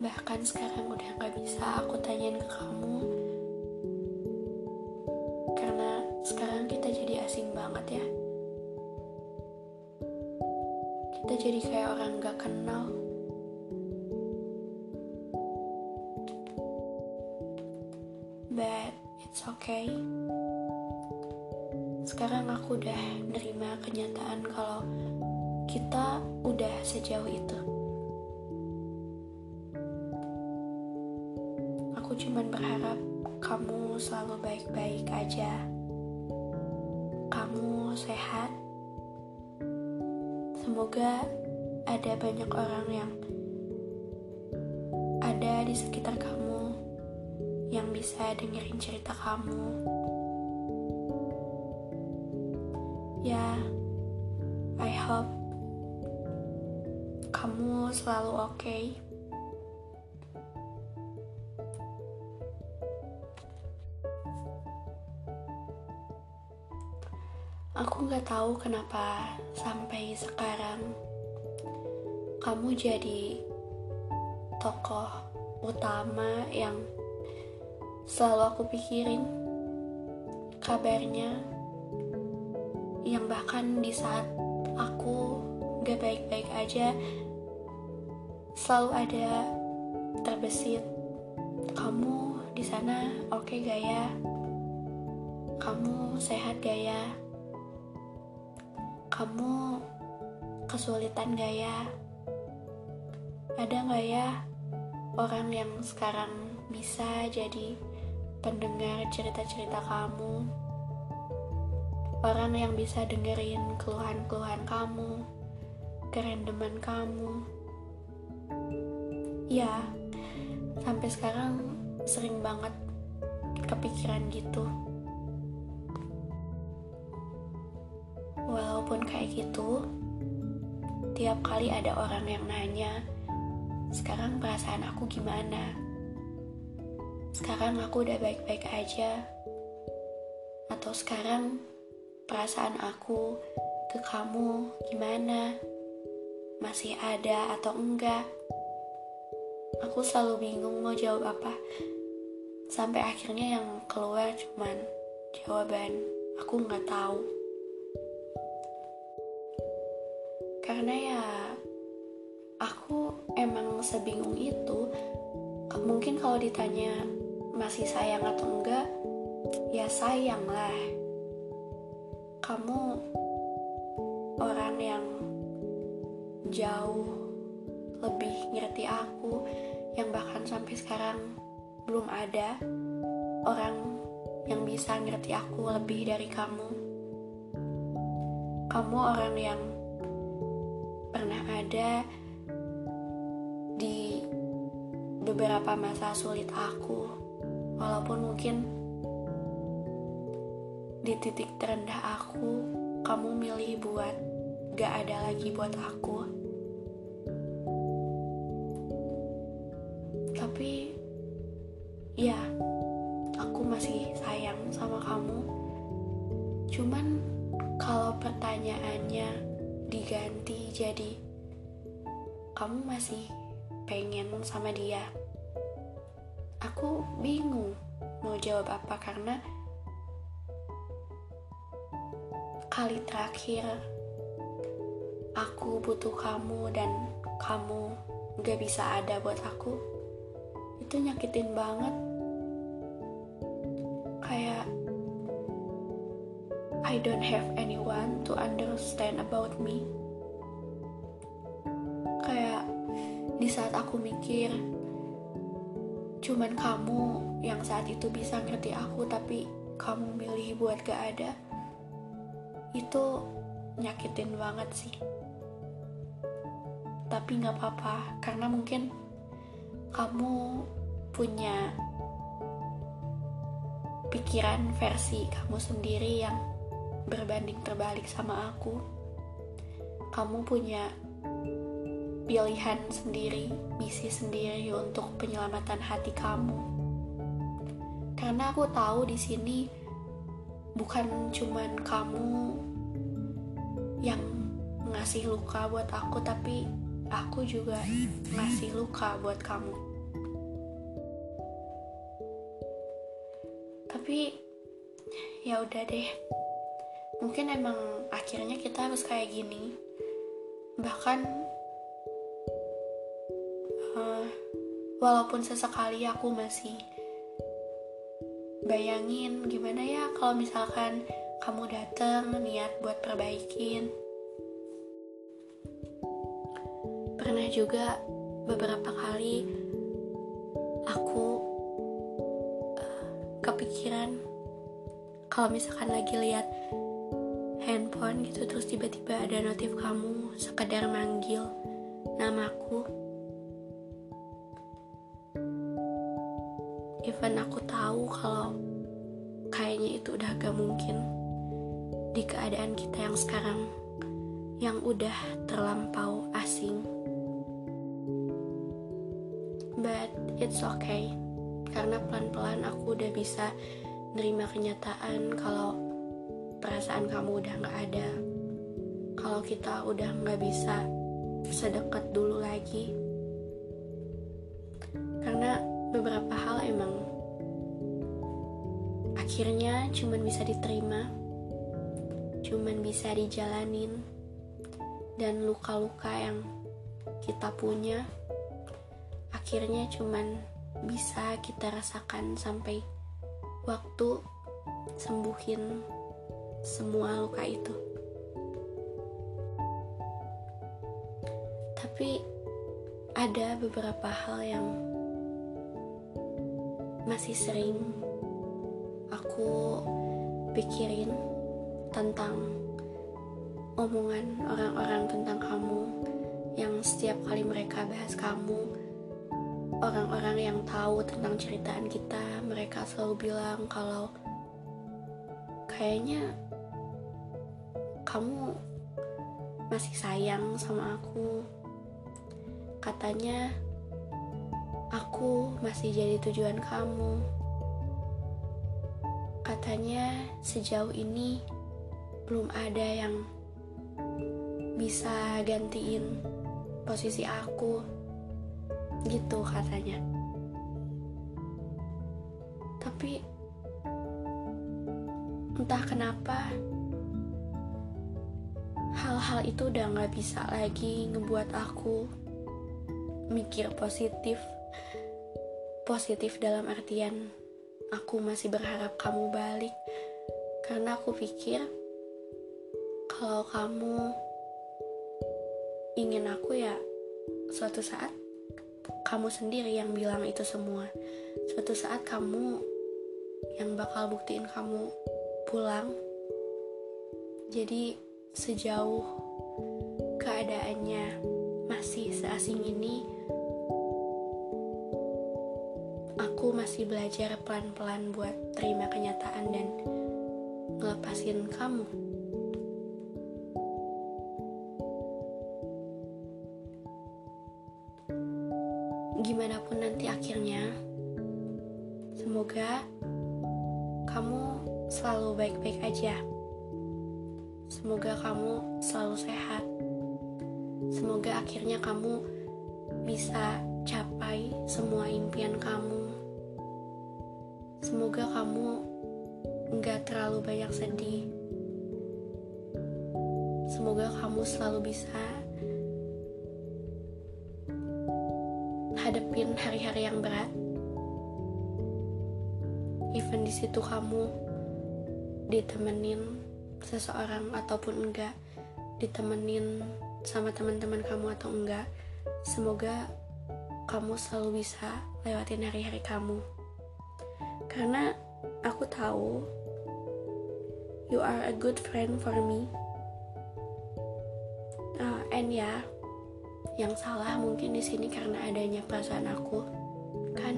bahkan sekarang udah gak bisa aku tanyain ke kamu. Karena sekarang kita jadi asing banget ya. Kita jadi kayak orang gak kenal. But it's okay. Sekarang aku udah nerima kenyataan kalau kita udah sejauh itu. Cuman berharap kamu selalu baik-baik aja. Kamu sehat. Semoga ada banyak orang yang ada di sekitar kamu yang bisa dengerin cerita kamu. Ya, I hope kamu selalu oke. Okay. Aku nggak tahu kenapa sampai sekarang kamu jadi tokoh utama yang selalu aku pikirin kabarnya yang bahkan di saat aku gak baik-baik aja selalu ada terbesit kamu di sana oke okay gak ya? Kamu sehat gak ya kamu kesulitan gak ya? Ada gak ya orang yang sekarang bisa jadi pendengar cerita-cerita kamu? Orang yang bisa dengerin keluhan-keluhan kamu kerendeman kamu? Ya sampai sekarang sering banget kepikiran gitu walaupun kayak gitu tiap kali ada orang yang nanya sekarang perasaan aku gimana? Sekarang aku udah baik-baik aja. Atau sekarang perasaan aku ke kamu gimana? Masih ada atau enggak? Aku selalu bingung mau jawab apa. Sampai akhirnya yang keluar cuman jawaban aku nggak tahu karena ya? Aku emang sebingung itu. Mungkin kalau ditanya masih sayang atau enggak ya sayang lah. Kamu orang yang jauh lebih ngerti aku yang bahkan sampai sekarang belum ada orang yang bisa ngerti aku lebih dari kamu. Kamu orang yang ada di beberapa masa sulit aku, walaupun mungkin di titik terendah aku, kamu milih buat gak ada lagi buat aku. tapi ya aku masih sayang sama kamu cuman kalau pertanyaannya diganti jadi kamu masih pengen sama dia? Aku bingung mau jawab apa karena kali terakhir aku butuh kamu dan kamu gak bisa ada buat aku itu nyakitin banget. Kayak I don't have anyone to understand about me saat aku mikir cuman kamu yang saat itu bisa ngerti aku tapi kamu milih buat gak ada itu nyakitin banget sih tapi nggak apa-apa karena mungkin kamu punya pikiran versi kamu sendiri yang berbanding terbalik sama aku. Kamu punya pilihan sendiri, misi sendiri untuk penyelamatan hati kamu. Karena aku tahu di sini bukan cuman kamu yang ngasih luka buat aku, tapi aku juga ngasih luka buat kamu. Tapi ya udah deh. Mungkin emang akhirnya kita harus kayak gini. Bahkan walaupun sesekali aku masih bayangin gimana ya kalau misalkan kamu datang niat buat perbaikin. Pernah juga beberapa kali aku uh, kepikiran kalau misalkan lagi lihat handphone gitu terus tiba-tiba ada notif kamu sekedar manggil namaku even aku tahu kalau kayaknya itu udah gak mungkin di keadaan kita yang sekarang yang udah terlampau asing. But it's okay karena pelan-pelan aku udah bisa nerima kenyataan kalau perasaan kamu udah nggak ada kalau kita udah nggak bisa sedekat dulu lagi. Karena beberapa hal emang akhirnya cuman bisa diterima cuman bisa dijalanin dan luka-luka yang kita punya akhirnya cuman bisa kita rasakan sampai waktu sembuhin semua luka itu. Tapi ada beberapa hal yang masih sering aku pikirin tentang omongan orang-orang tentang kamu yang setiap kali mereka bahas kamu orang-orang yang tahu tentang ceritaan kita mereka selalu bilang kalau kayaknya kamu masih sayang sama aku. Katanya aku masih jadi tujuan kamu katanya sejauh ini belum ada yang bisa gantiin posisi aku gitu katanya. Tapi entah kenapa hal-hal itu udah gak bisa lagi ngebuat aku mikir positif positif dalam artian aku masih berharap kamu balik karena aku pikir kalau kamu ingin aku ya suatu saat kamu sendiri yang bilang itu semua. Suatu saat kamu yang bakal buktiin kamu pulang. Jadi sejauh keadaannya masih seasing ini, aku masih belajar pelan-pelan buat terima kenyataan dan ngelepasin kamu. gimana pun nanti akhirnya, semoga kamu selalu baik-baik aja. Semoga kamu selalu sehat. Semoga akhirnya kamu bisa capai semua impian kamu. Semoga kamu nggak terlalu banyak sedih. Semoga kamu selalu bisa hadepin hari-hari yang berat even di situ kamu ditemenin seseorang ataupun enggak ditemenin sama teman-teman kamu atau enggak semoga kamu selalu bisa lewatin hari-hari kamu karena aku tahu you are a good friend for me uh, and ya yeah, yang salah mungkin di sini karena adanya perasaan aku, kan?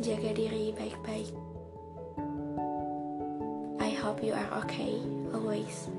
Jaga diri baik-baik. I hope you are okay always.